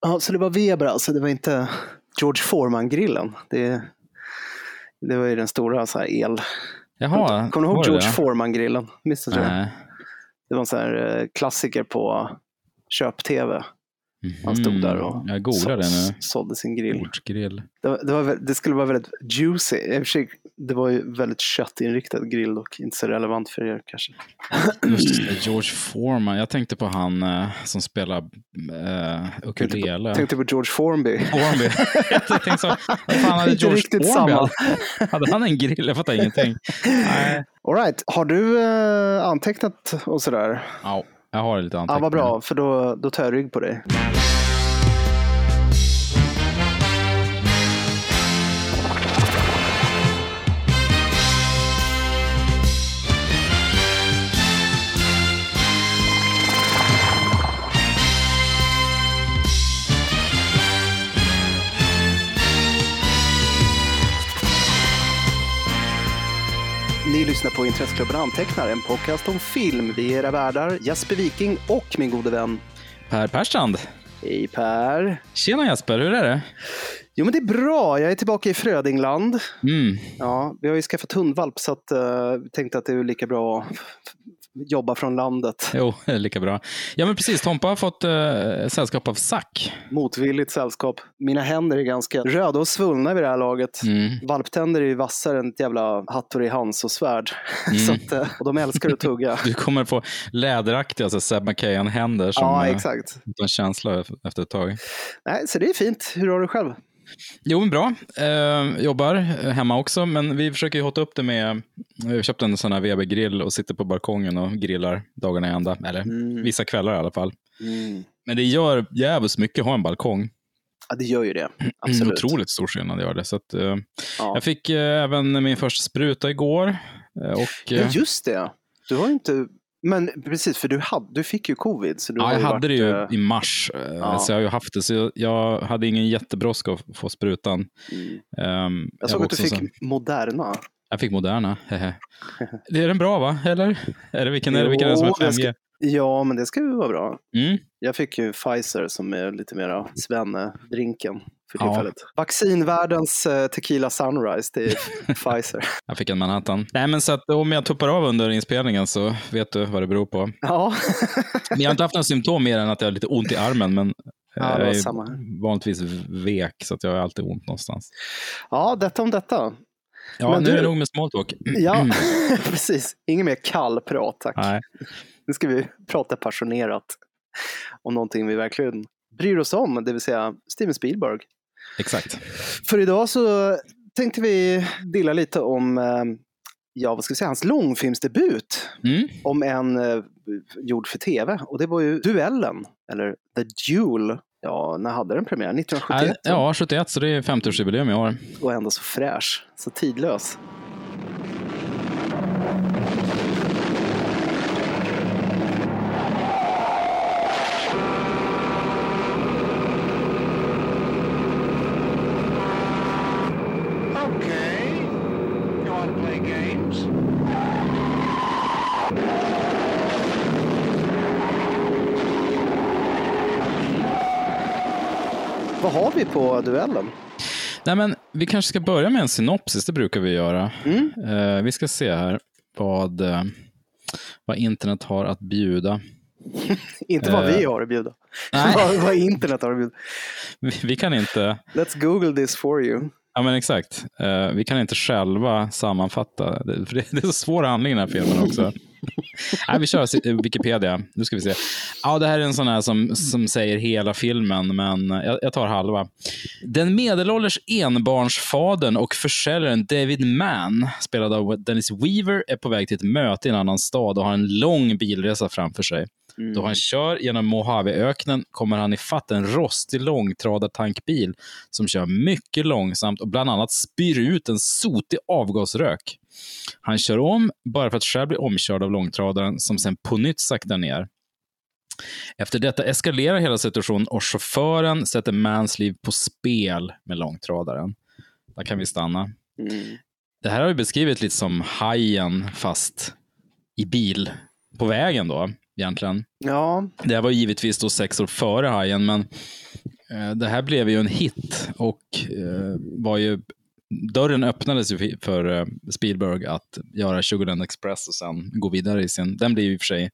Ja, så det var Weber alltså, det var inte George Foreman-grillen. Det, det var ju den stora så här el... Jaha, Kommer du ihåg George? Foreman-grillen? Minns du det? Nej. Det var en sån här eh, klassiker på köp-tv. Han stod där och Mhm. Jag googlar det nu. sålde sin grill. Bordsgrill. Det, var, det, var, det skulle vara väldigt juicy. I och för sig, Det var ju väldigt köttinriktad grill och inte så relevant för er kanske. Just det, George Foreman. Jag tänkte på han eh, som spelar eh, ukulele. Tänkte på George Formby. Formby. jag tänkte så, vad fan hade George riktigt Formby? samma. Hade han en grill? Jag fattar ingenting. Nej. All right. Har du eh, antecknat och sådär? Ja, jag har lite Ja, anteckningar. vad bra, för då, då tar jag rygg på dig. Lyssnar på Intresseklubben Antecknar, en podcast om film. Vi är era värdar, Jesper Viking och min gode vän. Per Perstrand. Hej Per! Tjena Jesper, hur är det? Jo men det är bra, jag är tillbaka i Frödingland. Mm. Ja, vi har ju skaffat hundvalp så att, uh, vi tänkte att det är lika bra att jobba från landet. Jo, lika bra. Ja men precis, Tompa har fått eh, sällskap av Zack. Motvilligt sällskap. Mina händer är ganska röda och svullna vid det här laget. Mm. Valptänder är ju vassare än ett jävla Hattori Hans och svärd. Mm. så att, eh, och de älskar att tugga. Du kommer få läderaktiga alltså Seb McKayan-händer som ja, eh, exakt. utan känsla efter ett tag. Nej, så det är fint. Hur har du själv? Jo, men bra. Eh, jobbar hemma också, men vi försöker ju hotta upp det med... Vi köpte en sån här Weber-grill och sitter på balkongen och grillar dagarna i ända. Eller Mm. vissa kvällar i alla fall. Mm. Men det gör jävligt mycket att ha en balkong. Ja, det gör ju det. Mm, Absolut. otroligt stor skillnad gör det. Så att, eh, Ja. Jag fick eh, även min första spruta igår. Eh, och, Ja, eh, just det. Du har ju inte... Men precis, för du, hade, du fick ju covid. Så du Ja, jag hade varit, det ju eh, i mars, eh, ja. så jag har ju haft det. Så jag, jag hade ingen jättebrådska att få sprutan. Mm. Ehm, Jag såg var att du fick så- Moderna. Jag fick Moderna. det är den bra va? Eller? Är det, vilken, är det, vilken är det som Jo, är jag 5G? ska- Ja, men det ska ju vara bra. Mm. Jag fick ju Pfizer som är lite mera svenne-drinken för Ja. tillfället. Vaccinvärldens eh, tequila sunrise, det är Pfizer. Jag fick en Manhattan. Nej, men så att om jag tuppar av under inspelningen så vet du vad det beror på. Ja, Men jag har inte haft några symptom mer än att jag har lite ont i armen, men Ja, det jag är samma vanligtvis vek, så att jag har alltid ont någonstans. ja detta om detta. Ja, Men nu du- är det nog med smalltalk. Ja, precis. Inget mer kallprat, tack. Nej. Nu ska vi prata passionerat om någonting vi verkligen bryr oss om, det vill säga Steven Spielberg. Exakt. För idag så tänkte vi dela lite om, eh, ja vad ska vi säga, hans långfilmsdebut. Mm. Om en eh, gjord för tv. Och det var ju Duellen, eller The Duel. Ja, när hade den premiär? 1971? Ja, 71, så det är 50-årsjubileum i år. Och ändå så fräsch, så tidlös. Okay. You want to play games? Vad har vi på Duellen? Nej, men vi kanske ska börja med en synopsis, det brukar vi göra. Mm. Eh, vi ska se här vad, eh, vad internet har att bjuda. Inte vad Eh, vi har att bjuda. nej. vad, vad internet har att bjuda. Vi, vi kan inte, Let's google this for you ja men exakt, Uh, vi kan inte själva sammanfatta, det, för det, det är så svår handling i den här filmen också. Nej, vi kör eh, Wikipedia, nu ska vi se. Ja, det här är en sån här som, som säger hela filmen, men eh, jag, jag tar halva. Den medelålders enbarnsfadern och försäljaren David Mann, spelad av Dennis Weaver, är på väg till ett möte i en annan stad och har en lång bilresa framför sig. Då han kör genom Mojaveöknen kommer han ifatt en rostig långtradartankbil som kör mycket långsamt och bland annat spyr ut en sotig avgasrök. Han kör om bara för att själv bli omkörd av långtradaren som sen på nytt saktar ner. Efter detta eskalerar hela situationen och chauffören sätter Mans liv på spel med långtradaren. Där kan vi stanna. Mm. Det här har vi beskrivit lite som hajen fast i bil på vägen då egentligen. Ja, Det här var givetvis då sex år före Hajen, men eh, det här blev ju en hit och eh, var ju dörren öppnades ju för- eh, Spielberg att göra Sugarland Express och sen gå vidare i sin... Den blev ju i och för sig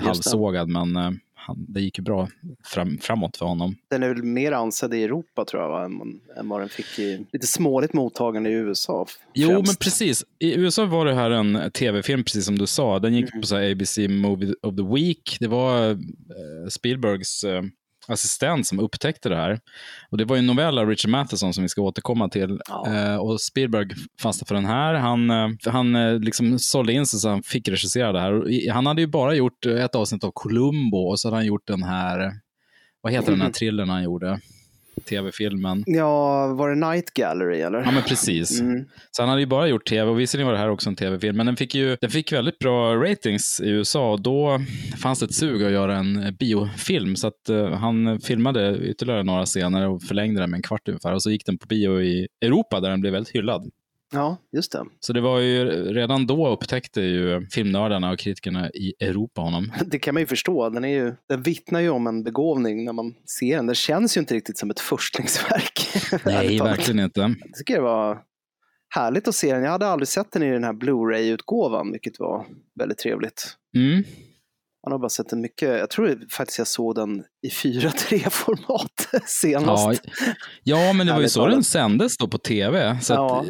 halvsågad, men eh, han, det gick ju bra fram, framåt för honom. Den är väl mer ansedd i Europa tror jag, va? Än, än vad den fick i lite småligt mottagande i USA. Jo, främst. men precis. I USA var det här en tv-film, precis som du sa. Den gick på så ABC Movie of the Week. Det var eh, Spielbergs eh, assistent som upptäckte det här. Och Det var ju en novell av Richard Matheson som vi ska återkomma till. Ja. Eh, och Spielberg fastnade för den här. Han, eh, han eh, liksom sålde in sig så han fick regissera det här. Han hade ju bara gjort eh, ett avsnitt av Columbo och så hade han gjort den här, vad heter den här thrillern han gjorde? Tv-filmen. Ja, var det Night Gallery eller? Ja, men precis. Mm. Så han hade ju bara gjort tv och visserligen var det här också en tv-film, men den fick ju den fick väldigt bra ratings i USA och då fanns det ett sug att göra en biofilm så att eh, han filmade ytterligare några scener och förlängde den med en kvart ungefär och så gick den på bio i Europa där den blev väldigt hyllad. Ja, just det. Så det var ju redan då upptäckte ju filmnördarna och kritikerna i Europa honom. Det kan man ju förstå. Den, är ju, den vittnar ju om en begåvning när man ser den. Den känns ju inte riktigt som ett förstlingsverk. Nej, verkligen inte. Jag tycker det var härligt att se den. Jag hade aldrig sett den i den här Blu-ray-utgåvan, vilket var väldigt trevligt. Mm. Man har bara sett den mycket. Jag tror faktiskt jag såg den i 4.3-format senast. Ja, ja, men det var ju så den sändes då på tv. Så Ja.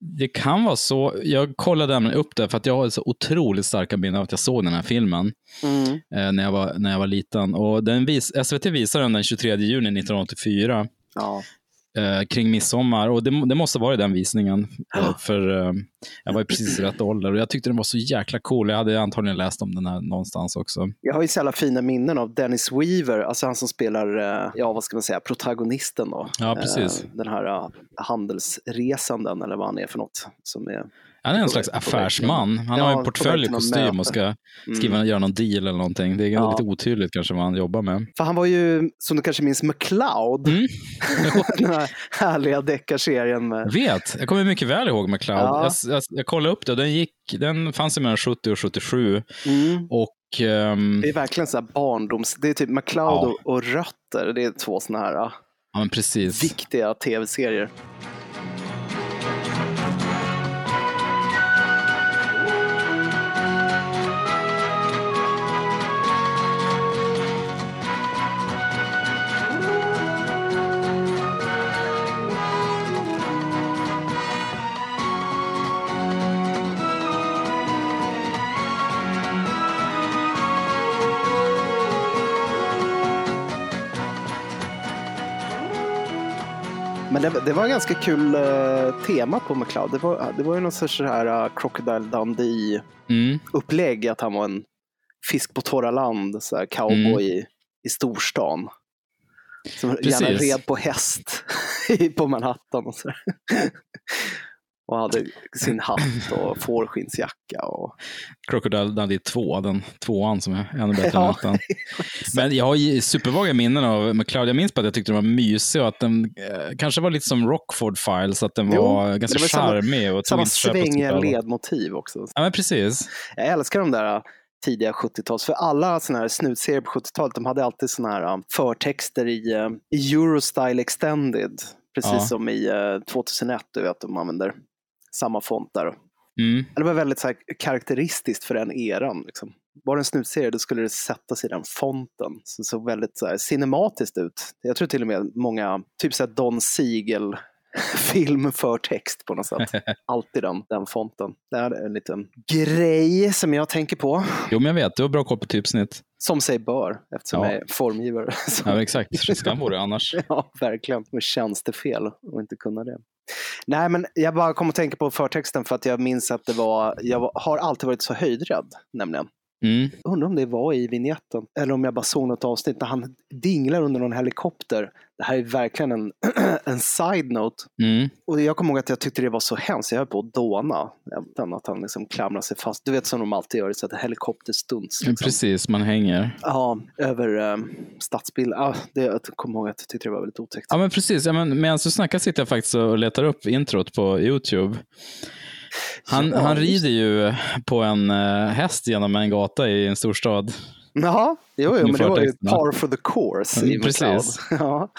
Det kan vara så. Jag kollade upp det för att jag har så otroligt starka minnen av att jag såg den här filmen Mm. eh, när, jag var, när jag var liten. Och den vis, SVT visade den den 23 juni 1984 Ja. Eh, kring midsommar. Och det, det måste vara den visningen. Eh, för eh, jag var ju precis i rätt ålder och jag tyckte den var så jäkla cool. Jag hade antagligen läst om den här någonstans också. Jag har ju så jävla fina minnen av Dennis Weaver, alltså han som spelar, eh, ja vad ska man säga, protagonisten då. Ja, precis. Eh, Den här handelsresanden eller vad han är för något. Som är, Han är en slags affärsman. Han har ju portfölj och någon kostym och ska Mm. skriva, göra någon deal eller någonting. Det är Ja. lite otydligt kanske vad han jobbar med. för han var ju, som du kanske minns, McCloud. Mm. den här härliga deckarserien med Vet, jag kommer mycket väl ihåg McCloud. Ja. Jag, jag, jag kollade upp det den, gick, den fanns mellan 70 och 77. mm. Och ehm, Det är verkligen så här barndoms... Det är typ McCloud Ja. och, och Rötter. Det är två såna här ja, ja, men precis. viktiga tv-serier. Men det, det var en ganska kul eh, tema på McCloud. Det var, det var ju någon sorts så här uh, Crocodile Dundee-upplägg. Mm. Att han var en fisk på torra land, så här cowboy i, i storstan. Som gärna Precis. red på häst i- på Manhattan och så där. Och hade sin hatt och fårskinnsjacka. Och... Crocodile Dundee 2, den tvåan som är ännu bättre Ja, än ettan. Men jag har supervaga minnen av McCloud. Jag minns bara att jag tyckte den var mysig och att den eh, kanske var lite som Rockford Files, att den Jo, var ganska var charmig. Och Samma svängiga ledmotiv också. Ja, men precis. Jag älskar de där uh, tidiga 70-tals, för alla såna här snutserier på 70-talet, de hade alltid såna här uh, förtexter i, uh, i Eurostyle Extended. Precis Ja. som i uh, 2001, du vet, de använder samma font där. Mm. Det var väldigt så här, karaktäristiskt för den eran. Liksom. Var det en snutserie då skulle det sätta sig i den fonten. Så det såg väldigt så här, cinematiskt ut. Jag tror till och med många, typ så här Don Siegel film för text på något sätt. Alltid den, den fonten. Det är en liten grej som jag tänker på. Jo, men jag vet. Du har bra koll på typsnitt. Som sig bör, eftersom Ja. jag är formgivare. Ja, exakt. Skam vore det annars. ja, verkligen. Med tjänstefel att inte kunna det. Nej, men jag bara kom att tänka på förtexten för att jag minns att det var, jag har alltid varit så höjdrädd, nämligen. Mm. Undrar om det var i vignetten eller om jag bara såg något avsnitt när han dinglar under någon helikopter. Det här är verkligen en, en side-note. Mm. Och jag kommer ihåg att jag tyckte det var så hemskt. Jag höll på att dåna. Att han liksom klamrar sig fast. Du vet som de alltid gör, så att helikopterstunts. Liksom. Precis, man hänger. Ja, över um, stadsbild. Ja, det, jag kommer ihåg att jag tyckte det var väldigt otäckt. Ja, men precis. Ja, men medan du snackar sitter jag faktiskt och letar upp introt på YouTube. Han, Ja, han rider ju på en eh, häst genom en gata i en storstad. Jaha, jo, jo men det var ju par for the course Mm, precis. Ja.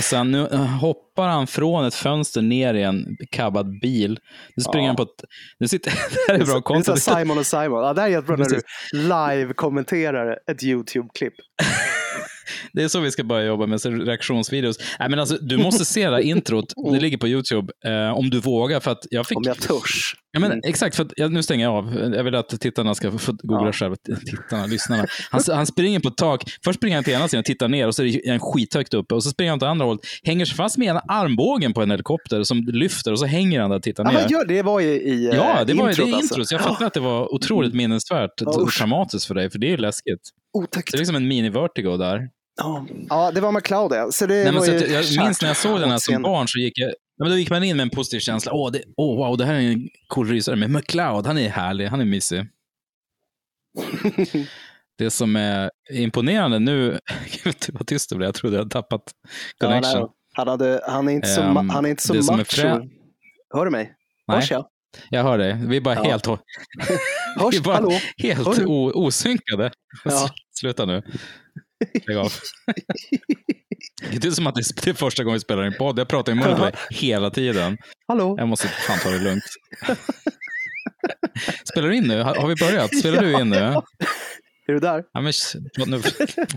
Sen nu eh, hoppar han från ett fönster ner i en kabbad bil. Nu springer Ja. han på ett... Nu sitter, det här är bra Det är content. här Simon och Simon. Ja, det här är jättebra när du live-kommenterar ett YouTube-klipp. Det är så vi ska börja jobba med reaktionsvideos. Nej, men alltså, du måste se det här introt. Det ligger på YouTube. Eh, om du vågar. För att jag fick... Om jag törs. Ja, men, Mm. Exakt, för att, ja, nu stänger jag av. Jag vill att tittarna ska få googla Ja. själva. Tittarna, lyssnarna. Han, han springer på ett tak. Först springer han till ena sidan, tittar ner och så är det en skithögt uppe. Och så springer han till andra hållet, hänger sig fast med ena armbågen på en helikopter som lyfter och så hänger han där och tittar ner. Ja, gör, det var ju i eh, Ja, det var ju introt, alltså. jag fattar att det var otroligt minnesvärt Ja, och traumatiskt för dig, för det är ju läskigt. Otäckt. Det är liksom en mini-vertigo där. Ja. ja, det var McCloud ja. Så det Nej, var så ju jag minns när jag såg den här som barn så gick jag Ja, men då gick man in med en positiv känsla. Åh, det, åh wow, det här är en cool rysare. Men McLeod, han är härlig, han är mysig. Det som är imponerande nu, Gud, vad tyst det blev, jag trodde jag hade tappat Ja, connection. nej, han, hade, han är inte så, ma- han är inte så det macho. frä- Hör du mig? Nej. Hörs jag? jag hör dig, vi är bara Ja. helt, Hörs? vi bara Hallå? helt osynkade. Ja. Sluta nu. Lägg av. Det är som att det är- första gången vi spelar in podd. Jag pratar i munnen på dig hela tiden. Hallå? Jag måste fan ta det lugnt. Spelar du in nu? Har, vi börjat? Spelar du in nu? Är du där? Ja, men, nu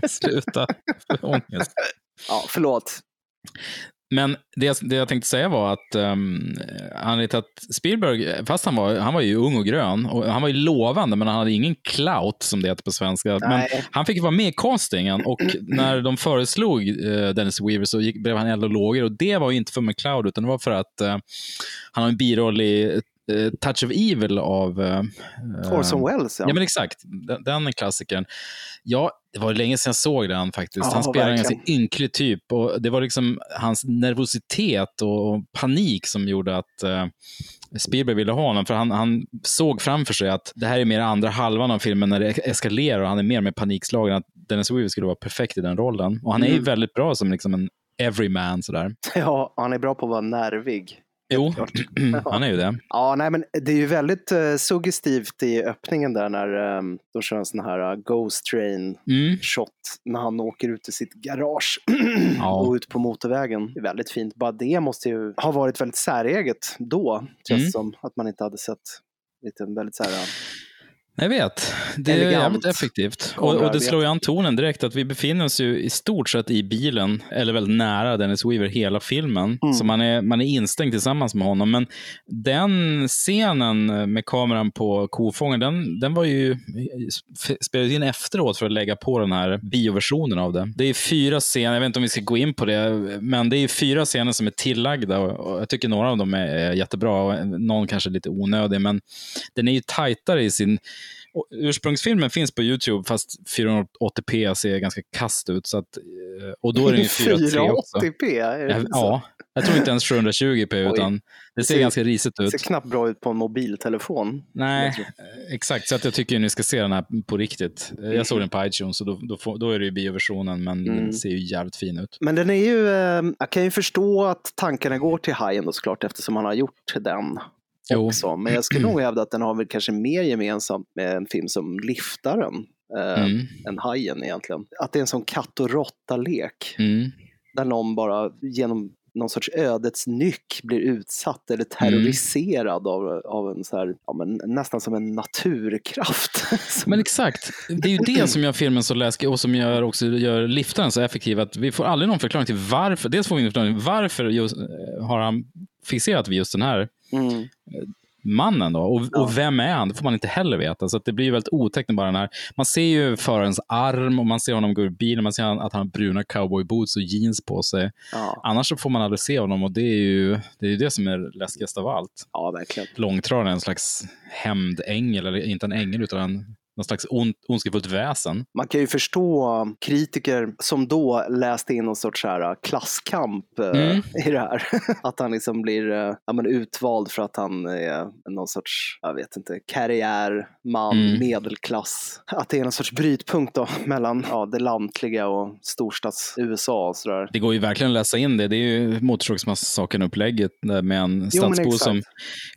sluta. Ångest. Ja, förlåt. Men det, jag- det jag tänkte säga var att um, anledningen till att Spielberg, fast han var, han var ju ung och grön, och han var ju lovande, men han hade ingen clout som det heter på svenska. Men Nej. han fick vara med i castingen och när de föreslog eh, Dennis Weaver så gick, blev han eld och lågor och det var ju inte för McCloud utan det var för att eh, han har en biroll i Touch of Evil av... eh, Orson Welles ja. Ja, men exakt. Den, den klassikern. Ja, det var länge sedan jag såg den faktiskt. Ja, han spelar en ganska ynklig typ och det var liksom hans nervositet och panik som gjorde att eh, Spielberg ville ha honom. För han, han såg framför sig att det här är mer andra halvan av filmen när det eskalerar och han är mer med panikslagen. Att Dennis Weaver skulle vara perfekt i den rollen. Och han är ju Mm. väldigt bra som liksom en everyman sådär. ja, han är bra på att vara nervig. Jo, han är ju det. Ja, nej, men det är ju väldigt uh, suggestivt i öppningen där när um, de kör en sån här uh, Ghost Train Mm. shot när han åker ut i sitt garage Ja. och ut på motorvägen. Det är väldigt fint. Bara det måste ju ha varit väldigt säreget då, känns Mm. som. Att man inte hade sett lite väldigt så här, uh, Jag vet. Det är Elegant jävligt effektivt. Och, och det slår ju an tonen direkt att vi befinner oss ju i stort sett i bilen, eller väldigt nära Dennis Weaver hela filmen. Mm. Så man är, man är instängd tillsammans med honom. Men den scenen med kameran på kofångaren, den, den var ju f- spelades in efteråt för att lägga på den här bioversionen av det. Det är fyra scener, jag vet inte om vi ska gå in på det, men det är fyra scener som är tillagda och, jag tycker några av dem är, är jättebra och någon kanske lite onödig, men den är ju tajtare i sin Ursprungsfilmen finns på YouTube fast 480p ser ganska kast ut. Så att, eh, och då är den ju 4.3 också. 480p? Är det Ja, så? Jag tror inte ens 720p Oj. utan det ser ser- ganska risigt Det ut. ser knappt bra ut på en mobiltelefon. Nej, tror. exakt. Så att jag tycker ni ska se den här på riktigt. Jag såg den på iTunes och då, då, då är det ju bioversionen men Mm. den ser ju jävligt fin ut. Men den är ju, eh, jag kan ju förstå att tankarna går till Hajen då såklart eftersom han har gjort den Jo. också. Men jag skulle nog hävda att den har väl kanske mer gemensamt med en film som Liftaren eh, Mm. än Hajen egentligen. Att det är en sån katt och råtta-lek Mm. där någon bara genom någon sorts ödets nyck blir utsatt eller terroriserad av, av en så här, ja, men nästan som en naturkraft. Men exakt, det är ju det som gör filmen så läskig och som gör, också gör liftaren så effektiv. Att vi får aldrig någon förklaring till varför. Dels får vi ingen förklaring varför just, eh, har han fixerat vid just den här mm. mannen då? Och, Ja. och vem är han? Det får man inte heller veta. Så det blir ju väldigt otäckt bara den här. Man ser ju förarens arm och man ser honom gå ur bilen. Man ser att han har bruna cowboyboots och jeans på sig. ja, Annars får man aldrig se honom och det är ju det, är ju det som är läskigast av allt. ja, verkligen. Långtradaren är en slags hämndängel, eller inte en ängel utan en, någon slags on, ondskefullt väsen. Man kan ju förstå kritiker som då läste in någon sorts här klasskamp eh, Mm. i det här. Att han liksom blir eh, ja, men utvald för att han är någon sorts, jag vet inte, karriärman, Mm. medelklass. Att det är någon sorts brytpunkt då mellan ja, det lantliga och storstads-USA och sådär. Det går ju verkligen att läsa in det. Det är ju Motorsågsmassakern-upplägget med en stadsbo som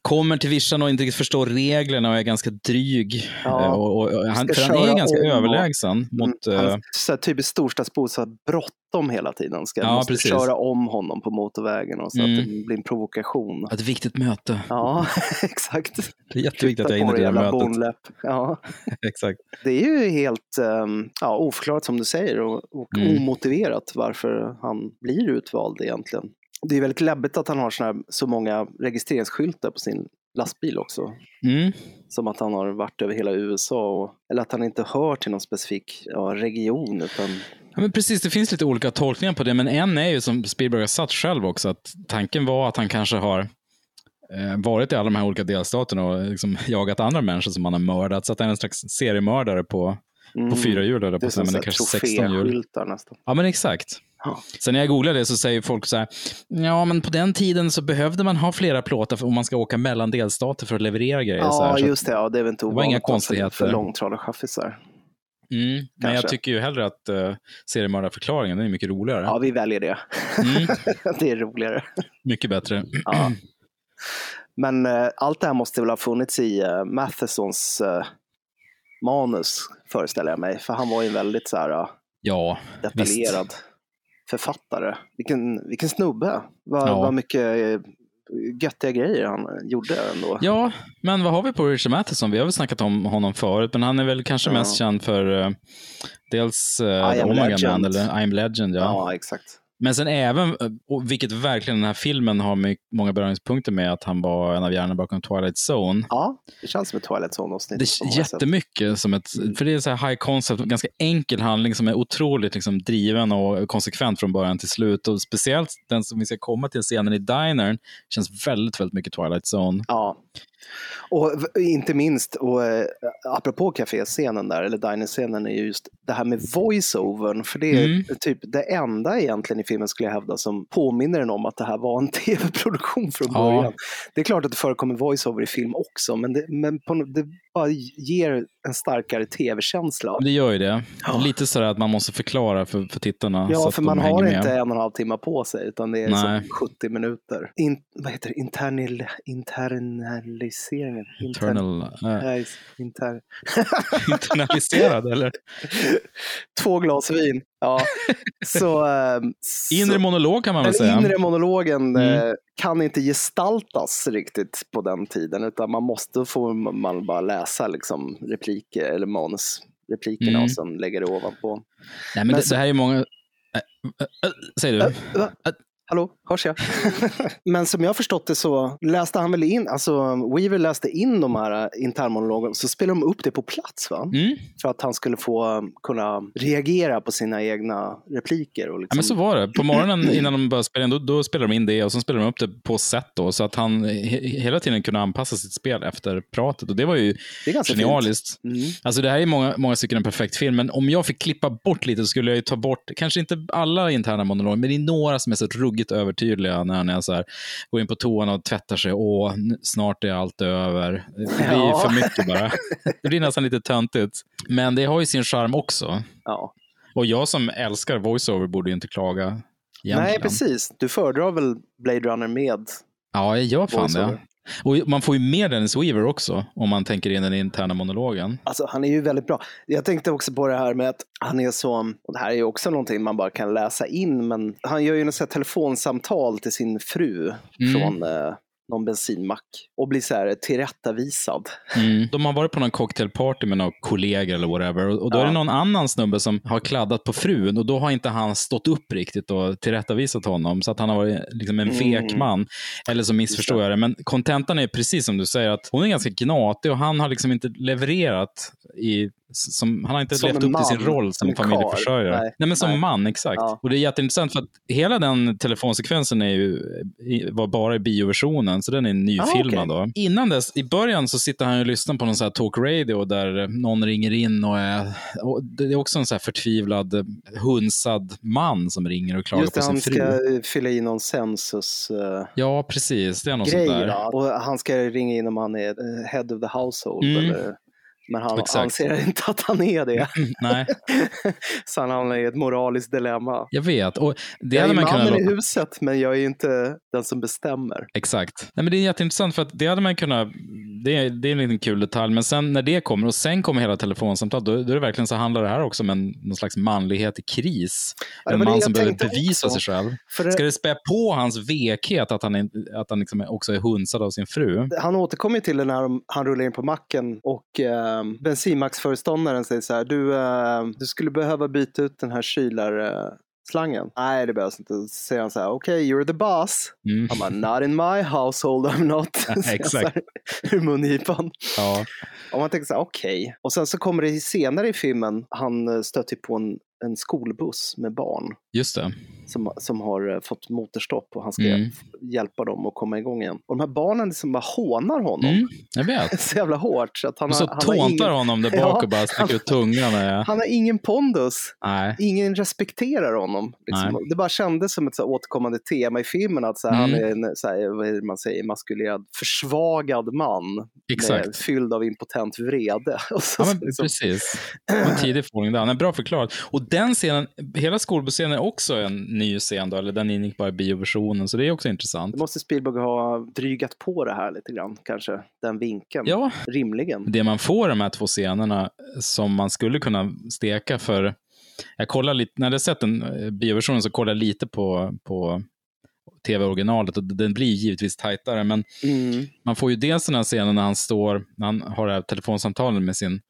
kommer till vischan och inte riktigt förstår reglerna och är ganska dryg. Ja. Eh, Och, Och, och han, för han är ganska om och- överlägsen mot... Mm, eh, han, så här, typiskt storstadsbo, så här, bråttom hela tiden. Ska Ja, måste precis. köra om honom på motorvägen och så Mm. att det blir en provokation. ett viktigt möte. Ja, och Det är jätteviktigt att jag hinner på till det mötet. bonläpp. Ja. Exakt. Det är ju helt um, ja, oförklarat som du säger och, och Mm. omotiverat varför han blir utvald egentligen. Det är väldigt läbbigt att han har såna här, så många registreringsskyltar på sin lastbil också. Mm. Som att han har varit över hela USA. Och, eller att han inte hör till någon specifik ja, region. Utan, Ja, men precis, det finns lite olika tolkningar på det, men en är ju som Spielberg har satt själv också, att tanken var att han kanske har eh, varit i alla de här olika delstaterna och liksom jagat andra människor som han har mördat, så att han är en slags seriemördare på, mm, på fyra hjul, på men kanske 16 hjul. nästan. Ja, men exakt. Ja. Sen när jag googlar det så säger folk så här, ja men på den tiden så behövde man ha flera plåtar för- om man ska åka mellan delstater för att leverera grejer. så här, Ja, så just det. Ja, det är väl inte ovanligt då för- konstigheter. för långtradarchaffisar. Mm, men jag tycker ju hellre att uh, seriemördarförklaringen är mycket roligare. Ja, vi väljer det. Mm, det är roligare. mycket bättre. Ja. Men eh, allt det här måste väl ha funnits i uh, Mathesons eh, manus, föreställer jag mig. För han var ju väldigt så här, eh, Ja, detaljerad författare. Vilken, vilken snubbe. Vad, Ja. vad mycket eh, göttiga grejer han gjorde ändå. Ja, men vad har vi på Richard Matheson? Vi har väl snackat om honom förut, men han är väl kanske Ja. mest känd för eh, dels uh, I Omega. Man, eller I'm Legend. Ja. Ja, exakt. Men sen även, eh, vilket verkligen den här filmen har många beröringspunkter med, att han var en av hjärnorna bakom Twilight Zone. Ja, det känns som ett Twilight Zone-avsnitt. Det sätt. jättemycket som ett, för det är så här high concept, ganska enkel handling som är otroligt liksom driven och konsekvent från början till slut. Och speciellt den som vi ska komma till scenen i dinern känns väldigt, väldigt mycket Twilight Zone. Ja. Och inte minst, och, eh, apropå kaféscenen där, eller dinerscenen, är ju just det här med voice-overn. För det är Mm. typ det enda egentligen i filmen skulle jag hävda som påminner en om att det här var en tv-produktion från Ja. början. Det är klart att det förekommer voice-over i film också, men det, men på, det bara ger en starkare tv-känsla. Det gör ju det. Ja. Lite sådär att man måste förklara för, för tittarna. Ja, för man har med. inte en och en halv timme på sig, utan det är Nej. som 70 minuter. In, vad heter det? Internal, internaliseringen? Inter- Eternal, äh, inter... internaliserad, eller? Två glas vin. Ja. Så, ehm, så Inre monolog kan man väl säga. inre monologen Mm. eh, kan inte gestaltas riktigt på den tiden, utan man måste få man bara läsa liksom, repliker eller manusreplikerna Mm. och sen lägga det ovanpå. Nej, men Men det, så- det här är många... Äh, äh, äh, säg du. Hallå, hörs jag? Men som jag förstått det så läste han väl in, alltså Weaver läste in de här eh, internmonologerna, så spelade de upp det på plats va? Mm. För att han skulle få um, kunna reagera på sina egna repliker. Och Ja, liksom, men så var det. På morgonen innan de började spela in, då, då spelade de in det och så spelade de upp det på set då, så att han he, hela tiden kunde anpassa sitt spel efter pratet. Och det var ju det genialiskt. Mm. Alltså det här är många, många stycken en perfekt film, men om jag fick klippa bort lite så skulle jag ju ta bort, kanske inte alla interna monologer, men det är några som är så ruggigt övertydliga när han är så här, går in på toan och tvättar sig, åh, snart är allt över. Det blir Ja. för mycket bara. Det blir nästan lite töntigt. Men det har ju sin charm också. Ja. Och jag som älskar voiceover borde ju inte klaga. Egentligen. Nej, precis. Du föredrar väl Blade Runner med Ja, jag gör fan det. Och man får ju med Dennis Weaver också, om man tänker in den interna monologen. Alltså, han är ju väldigt bra. Jag tänkte också på det här med att han är så, och det här är ju också någonting man bara kan läsa in, men han gör ju något telefonsamtal till sin fru Mm. från eh, någon bensinmack och blir så här tillrättavisad. Mm. De har varit på någon cocktailparty med några kollegor eller whatever. Och och då är Ja. det någon annan snubbe som har kladdat på frun och då har inte han stått upp riktigt och tillrättavisat honom. Så att han har varit liksom en fek Mm. man. Eller så missförstår jag det. Men kontentan är precis som du säger att hon är ganska gnatig och han har liksom inte levererat i som, han har inte Som levt upp till sin roll som familjeförsörjare. Nej. Nej, men som Nej. man, exakt. Ja. Och det är jätteintressant för att hela den telefonsekvensen är ju, var bara i bioversionen, så den är nyfilmad. Ah, då. Innan dess, i början så sitter han och lyssnar på någon så här talk radio där någon ringer in och är, och det är också en så här förtvivlad, hunsad man som ringer och klagar Just det, på sin han fru. ska eh, fylla i någon census-grej. Ja, precis. Det är något sånt där. och han ska ringa in om han är eh, head of the household. Mm. Eller, men han Exakt. anser inte att han är det. Nej, Så han hamnar i ett moraliskt dilemma. jag vet. Och det jag är man kunnat i huset, men jag är inte den som bestämmer. Exakt. Nej, men det är jätteintressant för att det hade man kunnat det, är, det är en liten kul detalj. Men sen när det kommer och sen kommer hela telefonsamtalet, då, då är det verkligen så handlar det här också om en, någon slags manlighet i kris. Ja, en man som behöver bevisa också. sig själv. För det, Ska det spä på hans vekhet att han, är, att han liksom också är hunsad av sin fru? Han återkommer till det när han rullar in på macken och eh, bensinmacksföreståndaren säger så här, du, eh, du skulle behöva byta ut den här kylarslangen. Slangen. Nej, det behövs inte. Så säger han så här, okej, you're the boss. Mm. Han bara, not in my household, I'm not. Ja, exakt. Ur mungipan. Ja. Och man tänker så här, okej. Och sen så kommer det senare i filmen, han eh, stöter på en, en skolbuss med barn Just det. som, som har eh, fått motorstopp och han ska Mm. hjälpa dem att komma igång igen. Och de här barnen liksom bara hånar honom Mm, jag vet. så jävla hårt. Så att han, Och så har, han, tåntar ingen, honom där bak Ja, och bara sticker ut tungan. Han har ingen pondus. Nej. Ingen respekterar honom. Liksom. Nej. Det bara kändes som ett så återkommande tema i filmen att så här, Mm. han är en så här, vad är det man säger, maskulerad, försvagad man med, Exakt. fylld av impotent vrede. Och så, Ja, men liksom, precis. En tidig fågling där. Nej, Bra förklarat. Och den scenen, hela skolbusscenen är också en ny scen då, eller den ingick bara i bioversionen, så det är också intressant. det måste Spielberg ha drygat på det här lite grann, kanske, den vinkeln. Ja, Rimligen. det man får de här två scenerna som man skulle kunna steka för... Jag kollar lite, när jag sett den eh, bioversionen så kollar jag lite på, på tv-originalet och den blir givetvis tajtare, men Mm. man får ju dels den här scenen när han står, när han har det här telefonsamtalet med sin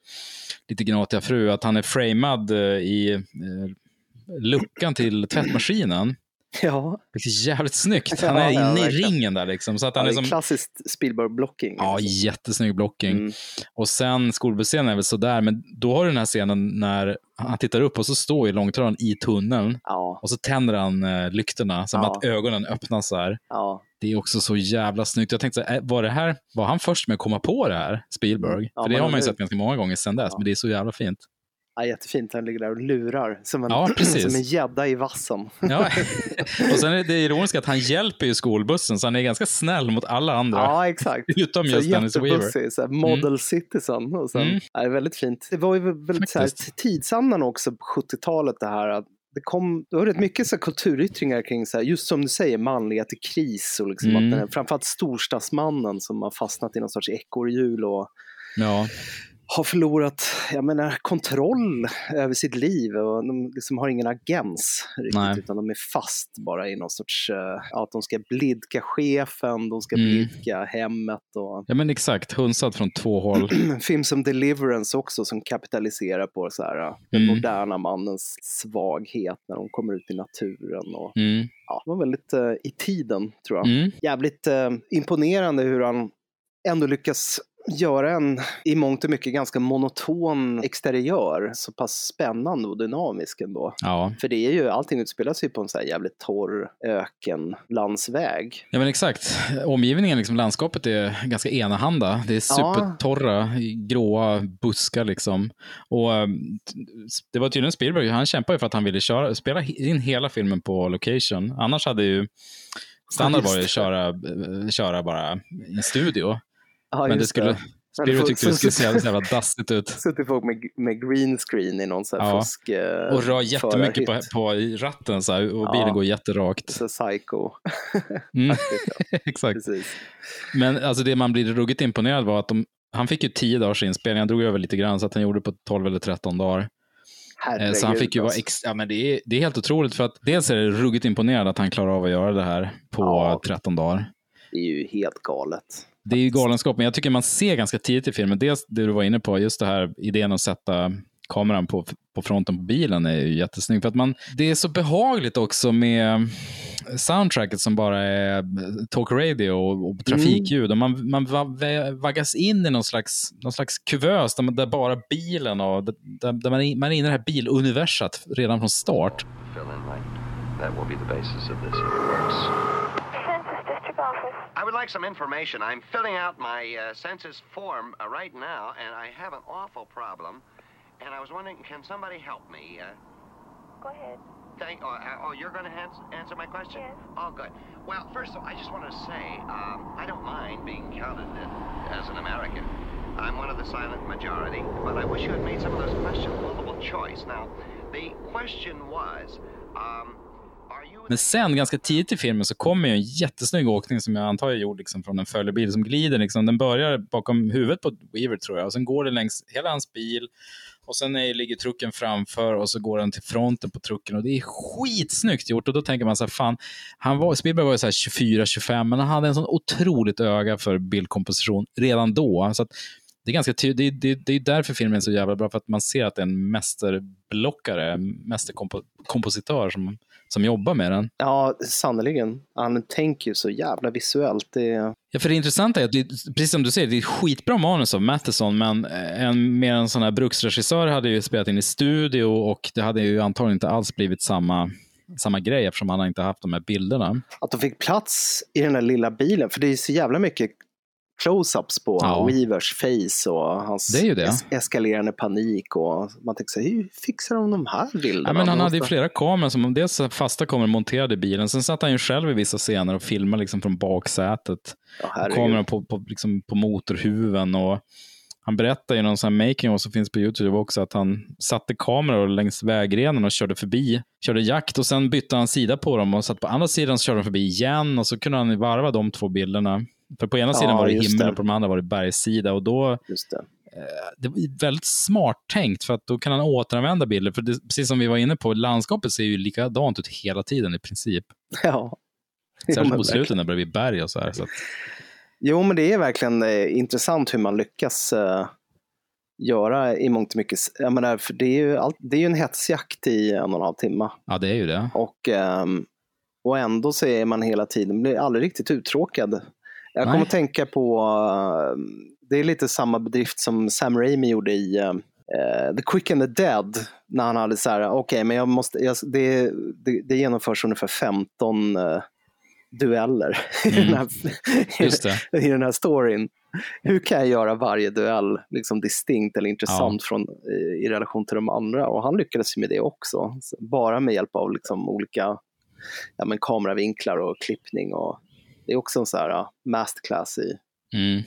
lite gnatiga fru, att han är framad eh, i eh, luckan till tvättmaskinen. Ja, Det är jävligt snyggt. Han är inne i ringen där liksom. Så att ja han är som, klassiskt Spielberg-blocking. ja, alltså. jättesnygg blocking. Mm. Och sen skolbusscenen är väl sådär, men då har du den här scenen när han tittar upp och så står ju långtradaren i tunneln Ja, och så tänder han eh, lyktorna som Ja. att ögonen öppnas så här. ja. Det är också så jävla snyggt. Jag tänkte, så här, äh, var det här, var han först med att komma på det här, Spielberg? Ja, För det har man ju sett ganska många gånger sedan dess, men det är så jävla fint. Ja, jättefint, han ligger där och lurar som en, Ja, som en gädda i vassen. Ja. och sen är det ironiska att han hjälper ju skolbussen, så han är ganska snäll mot alla andra. Ja, exakt. Utom just Dennis Weaver. så här model citizen. Och sen, Mm. ja, det är väldigt fint. Det var ju väldigt så här, tidsandan också på 70-talet det här. Att det, kom, det var rätt mycket så kulturyttringar kring, så här, just som du säger, manlighet i kris. Och liksom Mm. att den, framförallt storstadsmannen som har fastnat i någon sorts ekorrhjul och Ja. Har förlorat jag menar, kontroll över sitt liv och de liksom har ingen agens riktigt Nej. utan de är fast bara i någon sorts, ja, att de ska blidka chefen, de ska Mm. blidka hemmet och ja, men exakt. Hunsad från två håll. film som Deliverance också som kapitaliserar på så här, eh, den Mm. moderna mannens svaghet när de kommer ut i naturen och Mm. ja, det var väldigt eh, i tiden tror jag. Mm. Jävligt imponerande hur han ändå lyckas göra en i mångt och mycket ganska monoton exteriör så pass spännande och dynamisk ändå. Ja. För det är ju, allting utspelar sig på en så här jävligt torr ökenlandsväg. ja, men exakt. Omgivningen, liksom, landskapet är ganska enahanda. Det är supertorra, gråa buskar liksom. Och eh, det var tydligen Spielberg, han kämpade ju för att han ville köra, spela in hela filmen på location. Annars hade ju standard Ja, varit att köra, eh, köra bara i studio. Ja, men det skulle, Spielberg folk tyckte det skulle se jävla, så jävla dassigt ut. Suttit folk med, med green screen i någon så här Ja. fusk eh, Och rör jättemycket på, på ratten så här, och Ja. bilen går jätterakt. Så psycho. Mm, exakt. Precis. Men alltså det man blir ruggigt imponerad var att de, han fick ju tio dagars inspelning, han drog över lite grann så att han gjorde på 12 eller 13 dagar. Eh, Herregud, Så han fick ju vara alltså. ex- ja, men det, är, det är helt otroligt för att dels är det ruggigt imponerad att han klarar av att göra det här på Ja. 13 dagar. Det är ju helt galet. Det är ju galenskap, men jag tycker man ser ganska tidigt i filmen, dels det du var inne på, just det här idén att sätta kameran på, på fronten på bilen är ju jättesnygg. För att man, det är så behagligt också med soundtracket som bara är talk radio och, och trafikljud. Och man, man va- va- vaggas in i någon slags, någon slags kuvös där, man- där bara bilen och där, där man, är, man är inne i det här biluniversat redan från start. Would like some information. I'm filling out my uh, census form uh, right now, and I have an awful problem. And I was wondering, can somebody help me? Uh, Go ahead. thank. Oh, uh, oh you're going to ans- answer my question? Yes. Oh, good. Well, first of all, I just want to say um, I don't mind being counted as an American. I'm one of the silent majority, but I wish you had made some of those questions multiple choice. Now, the question was, um, Men sen, ganska tidigt i filmen, så kommer ju en jättesnygg åkning som jag antar är gjord liksom, från en följebil som glider. Liksom. Den börjar bakom huvudet på Weaver, tror jag, och sen går det längs hela hans bil. Och sen är, ligger trucken framför och så går den till fronten på trucken och det är skitsnyggt gjort. Och då tänker man så här, fan, han var, Spielberg var ju så här 24-25, men han hade en sån otroligt öga för bildkomposition redan då. Så att det är ganska tydligt, det, det, det är därför filmen är så jävla bra, för att man ser att det är en mästerblockare, mästerkompositör som, som jobbar med den. Ja, sannerligen. Han tänker ju så jävla visuellt. Det... Ja, för det intressanta är att, det, precis som du säger, det är ett skitbra manus av Matheson, men en, mer en sån här bruksregissör hade ju spelat in i studio och det hade ju antagligen inte alls blivit samma samma grej eftersom han inte haft de här bilderna. Att de fick plats i den där lilla bilen, för det är så jävla mycket close-ups på Ja. Weavers face och hans Det det. es- eskalerande panik. Och man tänker så här, hur fixar de de här bilderna? Ja, men han De hade ju flera kameror, som dels fasta kameror monterade i bilen, sen satt han ju själv i vissa scener och filmade liksom från baksätet. Ja, kameran på, på, liksom på motorhuven. Och han berättar i någon sån här making som finns på YouTube också att han satte kameror längs vägrenen och körde förbi, körde jakt och sen bytte han sida på dem och satt på andra sidan så körde de förbi igen och så kunde han varva de två bilderna. För på ena Ja, sidan var det himmel det. och på den andra var det bergssida och då det. det var väldigt smart tänkt för att då kan han återanvända bilder. För det, precis som vi var inne på, landskapet ser ju likadant ut hela tiden i princip. Ja. Jo, Särskilt men på slutet när det blir berg och så här. Så att, jo, men det är verkligen eh, intressant hur man lyckas eh, göra i mångt och mycket. Jag menar, för det är ju, allt, det är ju en hetsjakt i en och en halv timme. ja, det är ju det. Och, ehm, och ändå så är man hela tiden, blir aldrig riktigt uttråkad. Jag kommer att tänka på, ehm, det är lite samma bedrift som Sam Raimi gjorde i eh, The Quick and the Dead. När han hade så här, okej, men jag måste, jag, det, det, det genomförs ungefär 15 eh, dueller i, Mm. den här, Just det. i den här storyn. Hur kan jag göra varje duell liksom distinkt eller intressant från, i, i relation till de andra? Och han lyckades med det också. Så Bara med hjälp av liksom olika ja, men kameravinklar och klippning. Och det är också en så här masterclass i Mm.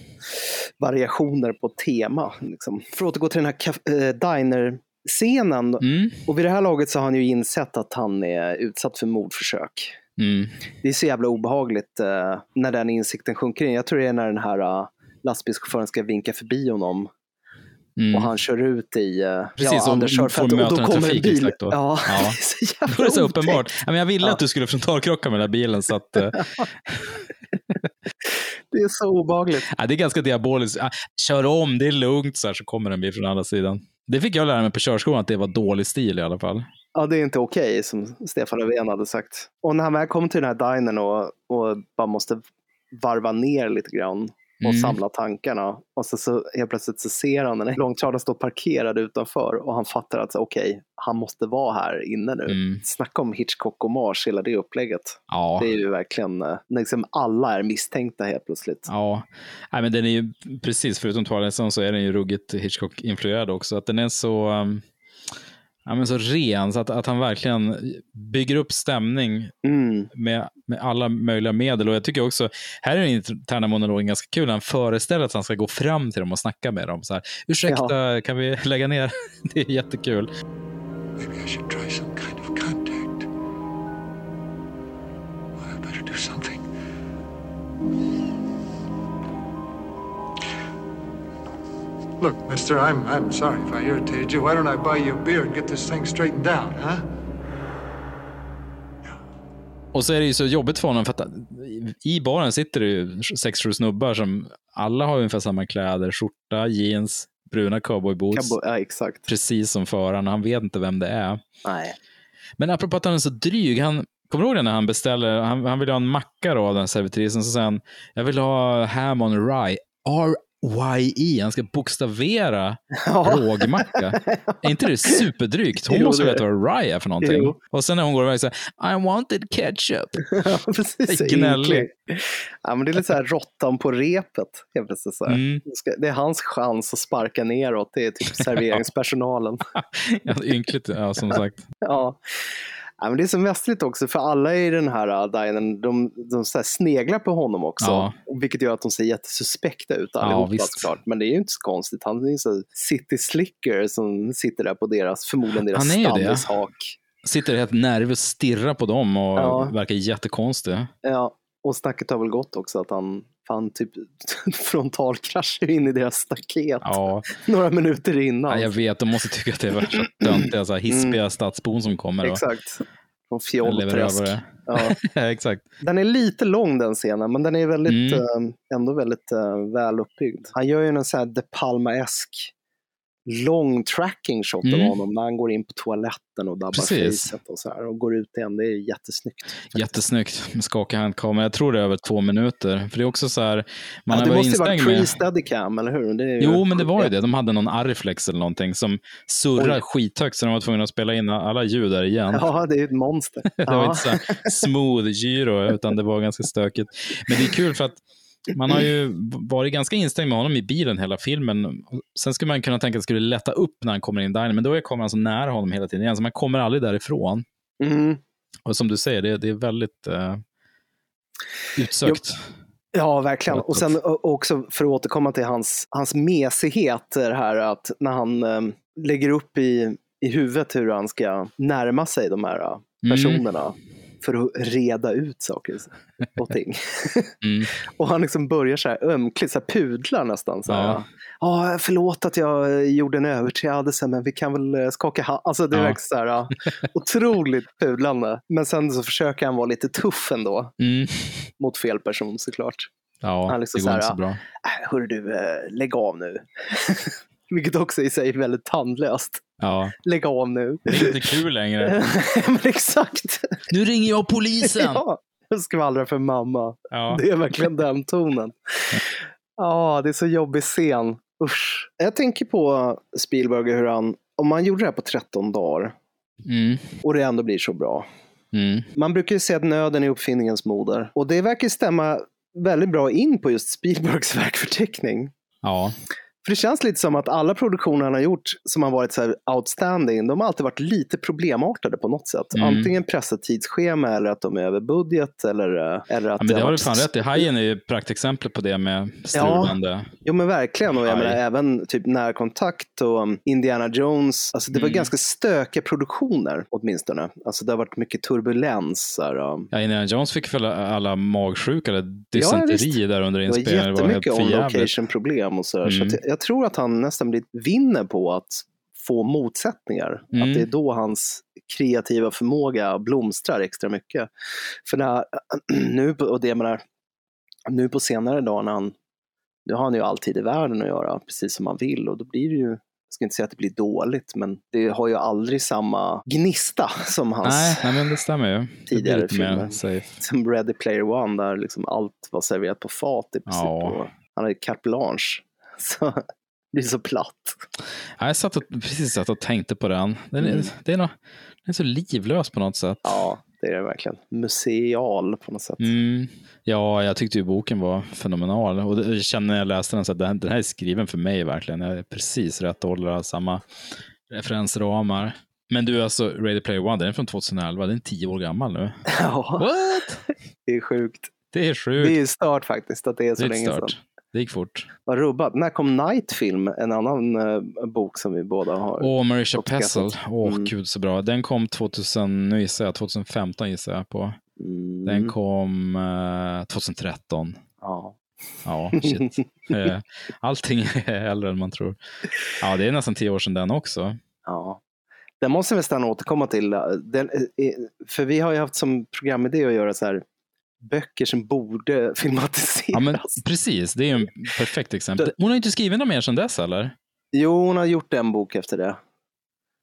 variationer på tema. Liksom. För att återgå till den här eh, diner-scenen. Mm. Och vid det här laget så har han ju insett att han är utsatt för mordförsök. Mm. Det är så jävla obehagligt eh, när den insikten sjunker in. Jag tror det är när den här uh, lastbilschauffören ska vinka förbi honom Mm. och han kör ut i uh, Precis, och Anders kör får och då kommer en bil. då. Ja, Ja. det är så jävla Då är det så uppenbart. Ja, men jag ville Ja. att du skulle frontalkrocka med den här bilen. Så att, eh, Det är så obehagligt. ja, det är ganska diaboliskt. Ja, kör om, det är lugnt, så, här, så kommer en bil från andra sidan. Det fick jag lära mig på körskolan, att det var dålig stil i alla fall. Ja, det är inte okej som Stefan Löfven hade sagt. Och när han väl kommer till den här dinern och, och bara måste varva ner lite grann och Mm. samla tankarna. Och så, så helt plötsligt så ser han en långtradare stå parkerad utanför och han fattar att okej, han måste vara här inne nu. Mm. Snacka om Hitchcock och Mars, hela det upplägget. Ja. Det är ju verkligen, eh, liksom alla är misstänkta helt plötsligt. Ja, Nej, men den är ju precis, förutom Twilight Zone så är den ju ruggigt Hitchcock-influerad också. Att den är så, um, ja, men så ren, så att, att han verkligen bygger upp stämning Mm. med, med alla möjliga medel. Och jag tycker också, här är den interna monologen ganska kul. Han föreställer att han ska gå fram till dem och snacka med dem. Så här, Ursäkta, kan vi lägga ner? Det är jättekul. I Look, mister, I'm, I'm sorry if I irritated you. Why don't I buy you a beer and get this thing straightened out, huh? Och så är det ju så jobbigt för honom för att i baren sitter det ju sex, sju snubbar som alla har ungefär samma kläder, skjorta, jeans, bruna cowboyboots. Cabo- ja, exakt. Precis som föraren, han vet inte vem det är. Nej. Men apropå att han är så dryg, han, kommer du ihåg det när han beställer, han, han vill ha en macka då av den servitrisen, så säger han, jag vill ha ham on rye, R-Y-E, han ska bokstavera rågmacka. Är inte det superdrygt? Hon Jo, måste veta vad rye är för någonting. Jo. Och sen när hon går iväg så här, I wanted ketchup. Ja, precis. Gnällig. Ja, men det är lite så här råttan på repet. Helt så här. Mm. Det är hans chans att sparka neråt. Det är typ serveringspersonalen. Ja, ynkligt, ja, som sagt. ja. Ja, men det är så mästerligt också, för alla i den här uh, dinern, de, de så sneglar på honom också. Ja. Vilket gör att de ser jättesuspekta ut Ja, allihopa visst. såklart. Men det är ju inte så konstigt. Han är ju så city slicker som sitter där på deras, förmodligen deras stammishak. sitter helt nervös stirrar på dem och Ja. verkar jättekonstig. Ja, och snacket har väl gått också att han fan typ frontalkraschar in i deras staket Ja, några minuter innan. ja, jag vet, de måste tycka att det är värsta töntiga, så här hispiga stadsbon som kommer och Mm. Exakt. Från Fjollträsk. Ja. Exakt. Den är lite lång den scenen, men den är väldigt, Mm. eh, ändå väldigt eh, väl uppbyggd. Han gör ju en sån här De Palma-esk lång tracking shot av Mm. honom när han går in på toaletten och dabbar Precis. facet och så här och går ut igen. Det är jättesnyggt. Jättesnyggt med skaka handkamera. Jag tror det är över två minuter. För det är också så här, man ja, det måste varit pre-steadicam, eller hur? Ju- Jo, men det var ju det. De hade någon Ariflex eller någonting som surrar Oj. skithögt så de var tvungna att spela in alla ljud där igen. Ja, det är ett monster. Det var ja. inte så smooth gyro, utan det var ganska stökigt. Men det är kul för att man har ju varit ganska instängd med honom i bilen hela filmen. Sen skulle man kunna tänka att det skulle lätta upp när han kommer in där, men då är kameran så nära honom hela tiden igen, så man kommer aldrig därifrån. Mm. Och som du säger, det, det är väldigt eh, utsökt. Ja, verkligen. Och sen också för att återkomma till hans, hans mesighet, det här att när han eh, lägger upp i, i huvudet hur han ska närma sig de här eh, Mm. För att reda ut saker och ting. Mm. och han liksom börjar så här ömkligt, så här pudlar nästan. Så här, Ja. ja. förlåt att jag gjorde en överträdelse, men vi kan väl eh, skaka hand. Alltså det är Ja. så här, ja, otroligt pudlande. Men sen så försöker han vara lite tuff ändå, Mm. mot fel person såklart. Ja, Han liksom det så går här, inte så bra. Äh, hörru du, eh, lägg av nu. Vilket också i sig är väldigt tandlöst. Ja, Lägg av nu. det är inte kul längre. Men exakt. Nu ringer jag polisen! Ja, jag skvallrar för mamma. Ja. Det är verkligen den tonen. Ja, det är så jobbig scen. Usch. Jag tänker på Spielberg hur han, om man gjorde det här på 13 dagar Mm. och det ändå blir så bra. Mm. Man brukar ju säga att nöden är uppfinningens moder. Och det verkar stämma väldigt bra in på just Spielbergs verkförteckning. Ja. För det känns lite som att alla produktioner han har gjort som har varit så här outstanding, de har alltid varit lite problemartade på något sätt. Mm. Antingen pressat tidsschema eller att de är över budget eller, eller att Ja, men det har du fan rätt i. Hajen är ju praktexemplet på det med strulande. Jo men verkligen, och jag menar även typ Närkontakt och um, Indiana Jones. Alltså det var Mm. ganska stökiga produktioner åtminstone. Alltså det har varit mycket turbulens. Så um, Ja, Indiana Jones fick väl alla magsjuka eller Ja, dysenteri visst. där under inspelningen. Det var jättemycket on location problem och så, där. så Mm. att jag, jag tror att han nästan blir, vinner på att få motsättningar. Mm. Att det är då hans kreativa förmåga blomstrar extra mycket. För när, nu, och det menar, nu på senare dagar när han, nu har han ju alltid i världen att göra precis som han vill och då blir det ju, jag ska inte säga att det blir dåligt, men det har ju aldrig samma gnista som hans Nej, nej, men det stämmer ju. Det Tidigare mer filmer. som Ready Player One där liksom allt var serverat på fat i princip. Ja. Han hade carte blanche. Så det blir så platt. Ja, Jag satt och, precis satt och tänkte på den. Den är, Mm. det är nå- den är så livlös på något sätt. Ja, det är det verkligen. Museal på något sätt. Mm. Ja, jag tyckte ju boken var fenomenal. Och jag kände när jag läste den så att den, den här är skriven för mig verkligen. Jag är precis rätt ålder, samma referensramar. Men du, alltså Ready Player One, den är från 2011. Den är tio år gammal nu. Ja, What? det är sjukt. Det är sjukt. Det är ju stört faktiskt att det är så Det är länge sedan. Det gick fort. Vad rubbat. När kom Night Film? En annan eh, bok som vi båda har. Och Marisha uppskattat. Pessel. Åh, Mm. gud så bra. Den kom 2000, nu gissar jag, 2015 gissar jag på. Mm. Den kom eh, 2013. Ja. Ja, shit. Eh, Allting är äldre än man tror. Ja, det är nästan tio år sedan den också. ja. Den måste vi nästan återkomma till. Den, eh, för vi har ju haft som programidé att göra så här böcker som borde filmatiseras. Ja, men precis. Det är ju en perfekt exempel. Hon har inte skrivit något mer sedan dess, eller? Jo, hon har gjort en bok efter det.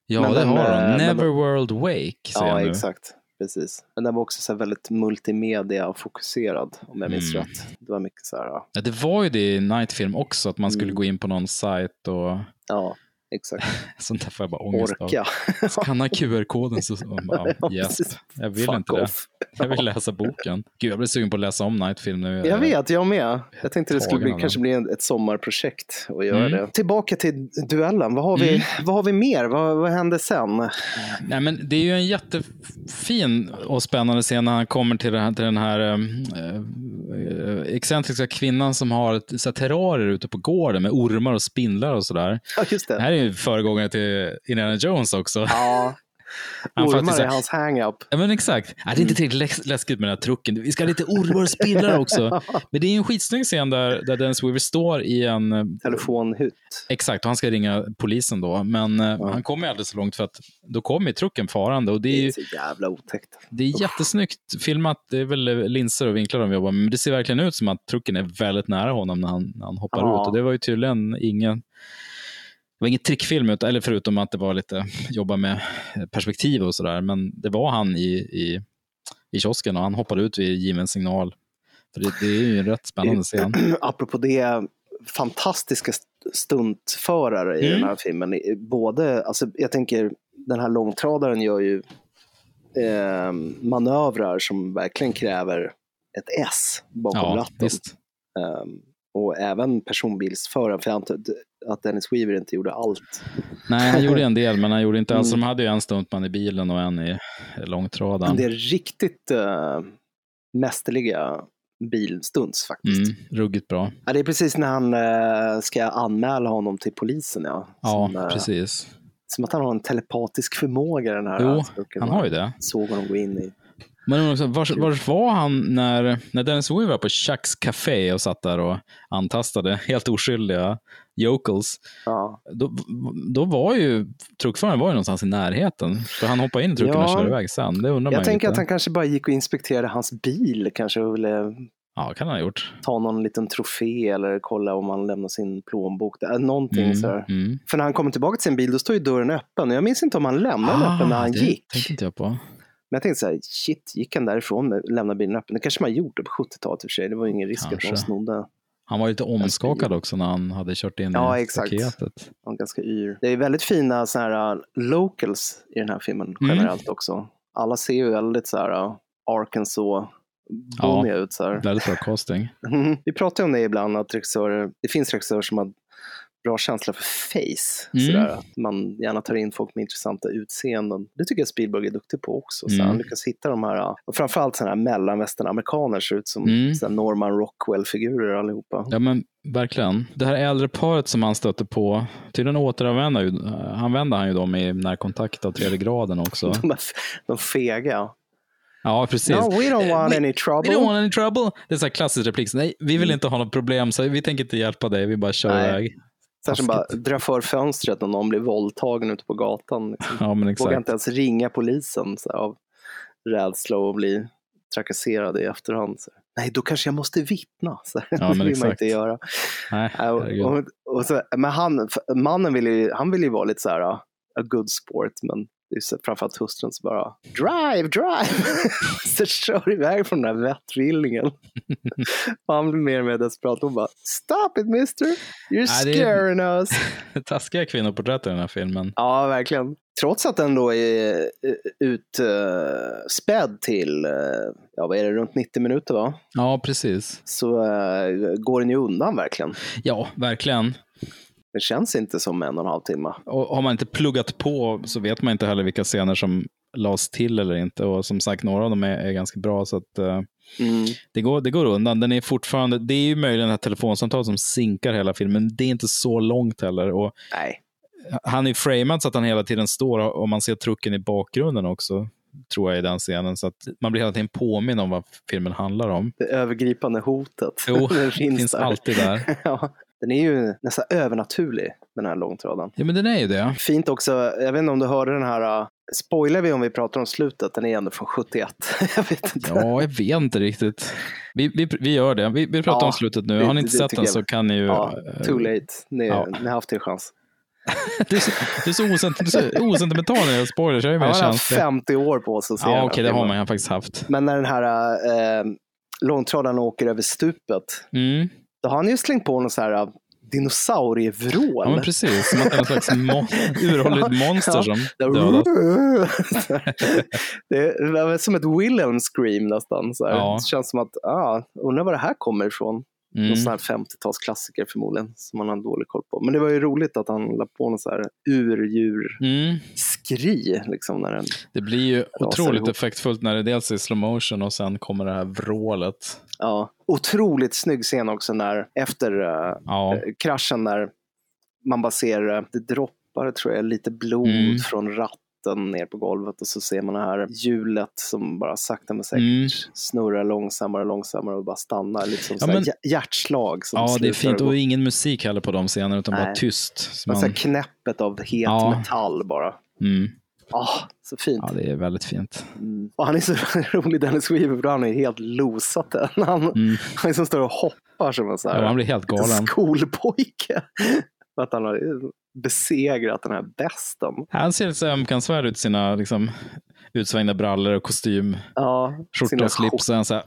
Ja, Men det den, har eh, hon. men- Neverworld Wake, Ja, exakt. Precis. Men den var också så väldigt multimedia-fokuserad, om jag minns Mm. rätt. Det var mycket så här, ja, Ja, det var ju det i Nightfilm också, att man skulle Mm. gå in på någon sajt och ja exakt. sånt där får jag bara ångest av. Orka. Skanna QR-koden så Ja, yes. Jag vill Fuck inte det. off. Jag vill läsa boken. Gud, jag blir sugen på att läsa om Nightfilm nu. Jag vet, jag med. Jag tänkte det skulle bli, av kanske bli ett sommarprojekt att göra Mm. det. Tillbaka till duellen. Vad har vi, Mm. vad har vi mer? Vad, vad hände sen? Nej, men det är ju en jättefin och spännande scen när han kommer till den här, till den här äh, excentriska kvinnan som har ett, så här, terrarier ute på gården med ormar och spindlar och sådär. Ja, just Det det. Är ju föregångare till Indiana Jones också. Ja, Han Ormar är hans hang-up. Ja, men exakt. Ja, det är inte tillräckligt läs- läskigt med den här trucken. Vi ska ha lite ormar och spindlar också. Men det är en skitsnygg scen där, där Dennis Weaver står i en... eh, Telefonhytt. Exakt, och han ska ringa polisen då. Men eh, han kommer aldrig så långt för att då kommer trucken farande. Och det är Det ju är så jävla otäckt. det är jättesnyggt filmat. Det är väl eh, linser och vinklar de jobbar med. Men det ser verkligen ut som att trucken är väldigt nära honom när han, när han hoppar Ja. ut. Och det var ju tydligen ingen... Det var ingen trickfilm, eller förutom att det var lite jobba med perspektiv och sådär. Men det var han i, i, i kiosken och han hoppade ut vid given signal. För det, det är ju en rätt spännande scen. Apropå det, fantastiska st- stuntförare i Mm. den här filmen. Både, alltså, jag tänker, den här långtradaren gör ju eh, manövrar som verkligen kräver ett S bakom Ja, ratten. visst. Ehm, och även personbilsföraren, för jag antar att Dennis Weaver inte gjorde allt. Nej, han gjorde en del, men han gjorde inte alls. Mm. De hade ju en stuntman i bilen och en i långtradaren. Det är riktigt uh, mästerliga bilstunts faktiskt. Mm, ruggigt bra. Ja, det är precis när han eh, ska anmäla honom till polisen. Ja, Ja, som, eh, precis. som att han har en telepatisk förmåga den här Jo, han har ju det. Såg honom gå in i. Men också, var, var var han när, när Dennis Weaver var på Chucks Café och satt där och antastade helt oskyldiga yokels? Ja. Då, då var ju truckföraren var ju någonstans i närheten. För han hoppade in i trucken Ja. och körde iväg sen. Det undrar man Jag ju tänker lite. att han kanske bara gick och inspekterade hans bil. Kanske ville Ja, kan han ha gjort. ta någon liten trofé eller kolla om han lämnar sin plånbok. där. Någonting Mm, sådär. mm. För när han kommer tillbaka till sin bil då står ju dörren öppen. Jag minns inte om han lämnade den öppen när han Ah, det gick. tänkte jag på. Men jag tänkte så här, shit, gick han därifrån med lämnade bilen öppen? Det kanske man gjorde på 70-talet i och för sig. Det var ju ingen risk att Kanske. någon snodde. Han var lite omskakad också när han hade kört in Ja, i exakt. staketet. Han var ganska yr. Det är väldigt fina så här, uh, locals i den här filmen Mm. generellt också. Alla ser ju väldigt så här uh, Arkansas boomiga ut. Så här. Väldigt bra casting. Vi pratar om det ibland, att regissörer, det finns regissörer som har bra känsla för face. Mm. Sådär, att man gärna tar in folk med intressanta utseenden. Det tycker jag Spielberg är duktig på också. Så Mm. Han lyckas hitta de här, och framförallt sådana här mellanvästernamerikaner ser ut som Mm. så Norman Rockwell-figurer allihopa. Ja, men verkligen. Det här äldre paret som han stötte på, tydligen använder han ju dem i närkontakt av tredje graden också. De, är, de fega. Ja, precis. No, we don't want We- any We trouble. don't want any trouble. Det är så här klassisk replik. Nej, vi vill inte ha något problem, så vi tänker inte hjälpa dig. Vi bara kör iväg. Som bara drar för fönstret när någon blir våldtagen ute på gatan. Liksom. Ja, men Vågar exakt. inte ens ringa polisen så av rädsla och bli trakasserad i efterhand. Så. Nej, då kanske jag måste vittna. Så. Ja, det vill man inte göra. Nej, Ja, och, och, så, men han, mannen vill ju, han vill ju vara lite så här, uh, a good sport, men det är framförallt hustrun som bara drive, drive! så kör iväg från den där vettvillingen. och han blir mer och mer desperat. Hon bara stop it mister, you're Nej, det är- scaring us. Taskiga kvinnoporträtt i den här filmen. Ja, verkligen. Trots att den då är uh, utspädd till, uh, ja vad är det, runt 90 minuter va? Ja, precis. Så uh, går den ju undan verkligen. Ja, verkligen. Det känns inte som en och en halv timme. Och har man inte pluggat på så vet man inte heller vilka scener som lades till eller inte. Och som sagt, några av dem är, är ganska bra. Så att, eh, Mm. det, går, det går undan. Den är fortfarande, det är ju möjligen ett telefonsamtal som sinkar hela filmen, men det är inte så långt heller. Och Nej. han är framad så att han hela tiden står och man ser trucken i bakgrunden också, tror jag, i den scenen. Så att man blir hela tiden påminn om vad filmen handlar om. det övergripande hotet. Jo, det finns alltid där. ja, den är ju nästan övernaturlig, den här långtradaren. Ja, men den är ju det. Fint också, jag vet inte om du hörde den här, uh, spoilar vi om vi pratar om slutet? Den är ändå från 71. jag vet inte. Ja, jag vet inte riktigt. Vi, vi, vi gör det. Vi, vi pratar Ja, om slutet nu. Har ni inte det sett den jag. så kan ni ju... Ja, eh, too late. Ni, ja. ni har haft er chans. Du är så, du är så, osent, du är så osentimental när det gäller spoilers. Jag är Han mer har känslig. 50 år på sig att se den Ja, här okej, det har man ju faktiskt haft. Men när den här äh, långtradaren åker över stupet, Mm. Då har han ju slängt på någon så här uh, dinosaurievrål. Ja, men precis. Som att det är någon slags mo- uråldrigt monster som dödas. det är som ett Wilhelm scream nästan. Så. Ja. Det känns som att, ah, undrar var det här kommer ifrån. Mm. Någon sån här 50-talsklassiker förmodligen, som man har dålig koll på. Men det var ju roligt att han la på någon så här urdjur-skri. Mm. Liksom, när den... Det blir ju otroligt ihop. effektfullt när det dels är slow motion och sen kommer det här vrålet. ja. Otroligt snygg scen också när, efter uh, Ja, kraschen. kraschen, när man bara ser, uh, det droppar tror jag, lite blod Mm. från ratten ner på golvet och så ser man det här hjulet som bara sakta men säkert Mm. snurrar långsammare och långsammare och bara stannar. Lite som Ja, men- hjär- hjärtslag som Ja, det är fint. gå. Och ingen musik heller på de scenerna, utan bara Nej. tyst. Så Man... Så knäppet av het Ja. metall bara. Mm, Ah, så fint. ja, det är väldigt fint. Mm. Och han är så rolig, Dennis Weaver, för han är helt losat än. Han, Mm. han liksom står och hoppar som en så här Ja, han blir helt galen. skolpojke. För att han har besegrat den här besten. Han ser lite ömkansvärd ut i sina liksom, utsvängda brallor och kostym. Ja, Skjorta och slips. och Han så här,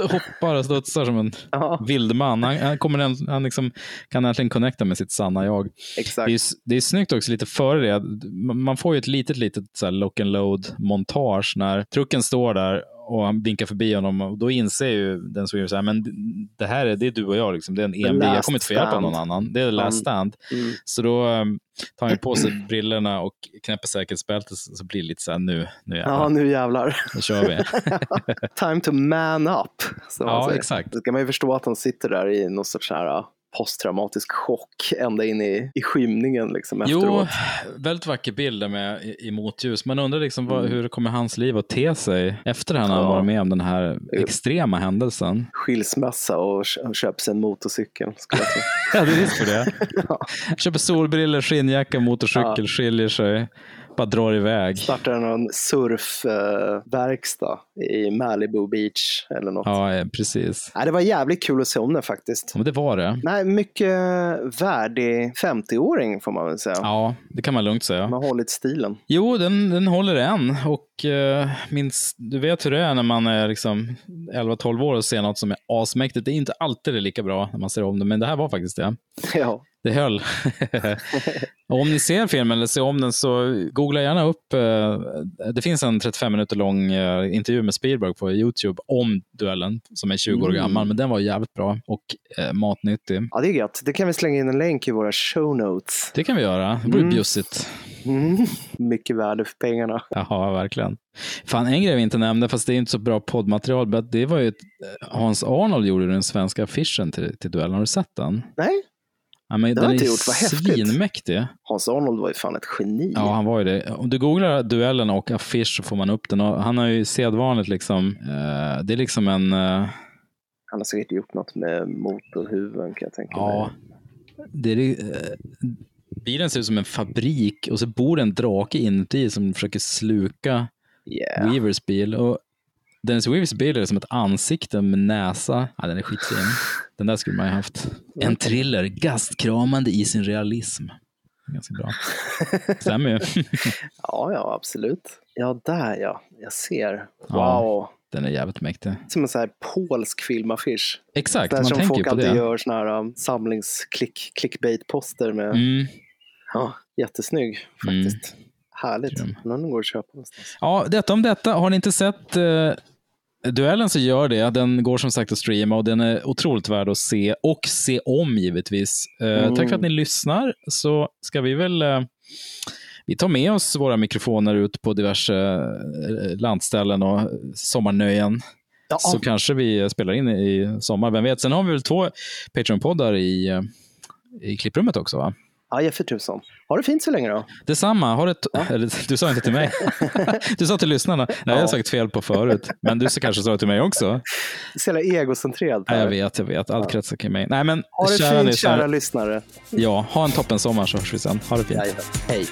"Ugh!" hoppar och studsar som en Ja, vild man. Han, han, kommer han liksom, kan äntligen connecta med sitt sanna jag. exakt. Det är, det är snyggt också lite före det. Man- Man får ju ett litet, litet så här lock and load montage när trucken står där och han vinkar förbi honom och då inser ju den som så här, men det här är, det är du och jag, liksom. det är en EMB, jag last kommer inte få hjälp av någon annan. Det är last stand. Mm. Så då um, tar han på sig brillorna och knäpper säkerhetsbältet så så blir det lite så här, nu, nu jävlar, Ja, nu jävlar. nu kör vi. Time to man up. ja, exakt. Då kan man ju förstå att han sitter där i någon sorts här posttraumatisk chock ända in i, i skymningen liksom Jo, efteråt. väldigt vacker bild med i, i motljus. Man undrar liksom vad, Mm. hur kommer hans liv att te sig efter han har Ja. varit med om den här extrema händelsen. Skilsmässa och kö- och köper sig en motorcykel. Skulle jag. Ja, det är risk för det. Köper solbriller, skinnjacka, motorcykel, Ja. skiljer sig, bara drar iväg. Startar någon surfverkstad i Malibu Beach eller något. Ja, eh, precis. Nej, det var jävligt kul att se om den faktiskt. Men det var det. Nej, mycket värdig 50-åring får man väl säga. Ja, det kan man lugnt säga. De har hållit stilen. Jo, den, den håller än. Och eh, minst, du vet hur det är när man är liksom 11-12 år och ser något som är asmäktigt. Det är inte alltid det är lika bra när man ser om det, men det här var faktiskt det. Ja, Det höll. om ni ser filmen eller ser om den så googla gärna upp. Eh, det finns en 35 minuter lång eh, intervju med Spielberg på YouTube om duellen som är 20 år Mm. gammal, men den var jävligt bra och eh, matnyttig. ja, det är gött. Det kan vi slänga in en länk i våra show notes. Det kan vi göra. Det vore Mm. bjussigt. Mm. Mycket värde för pengarna. Jaha, verkligen. Fan, en grej vi inte nämnde, fast det är inte så bra poddmaterial, men det var ju Hans Arnold gjorde den svenska affischen till, till duellen. Har du sett den? Nej, Ja, men Det har jag inte gjort. Vad häftigt. svinmäktig. Hans Arnold var ju fan ett geni. Ja, han var ju det. Om du googlar duellen och affisch så får man upp den. Och han har ju sedvanligt liksom, eh, det är liksom en, eh, Han har säkert gjort något med motorhuven kan jag tänka ja, mig. det är, eh, bilen ser ut som en fabrik och så bor en drake inuti som försöker sluka Yeah. Weavers bil. Och Dennis Weavers bil är som ett ansikte med näsa. Ja, den är skitfin. Den där skulle man ju haft. En thriller, gastkramande i sin realism. Ganska bra. Stämmer ju. Ja, ja, absolut. Ja, där ja. Jag ser. Ja. Wow. Den är jävligt mäktig. Som en så här polsk filmaffisch. Exakt, Där man som tänker folk ju på alltid det. gör såna här um, samlings-clickbait-poster med. Mm. Ja, jättesnygg faktiskt. Härligt. Grym. Den går att köpa någonstans. Ja, detta om detta. Har ni inte sett eh, duellen så gör det. Den går som sagt att streama och den är otroligt värd att se och se om givetvis. Mm. Tack för att ni lyssnar. Så ska vi väl eh, vi tar med oss våra mikrofoner ut på diverse eh, landställen och sommarnöjen. Ja, Så kanske vi spelar in i sommar, vem vet. Sen har vi väl två Patreon-poddar i, i klipprummet också va? Ja för tusan. Ha det fint så länge då. Detsamma. Har ett, eller, du sa inte till mig. du sa till lyssnarna. Nej, jag har Ja. sagt fel på förut. Men du kanske sa till mig också. Det så jävla här. jag vet, jag vet. Allt kretsar kring mig. Nej, men Ha det kära fint lyssnare. kära lyssnare. Ja, ha en toppen sommar så hörs vi sen. Ha det fint. Jajamän. Hej.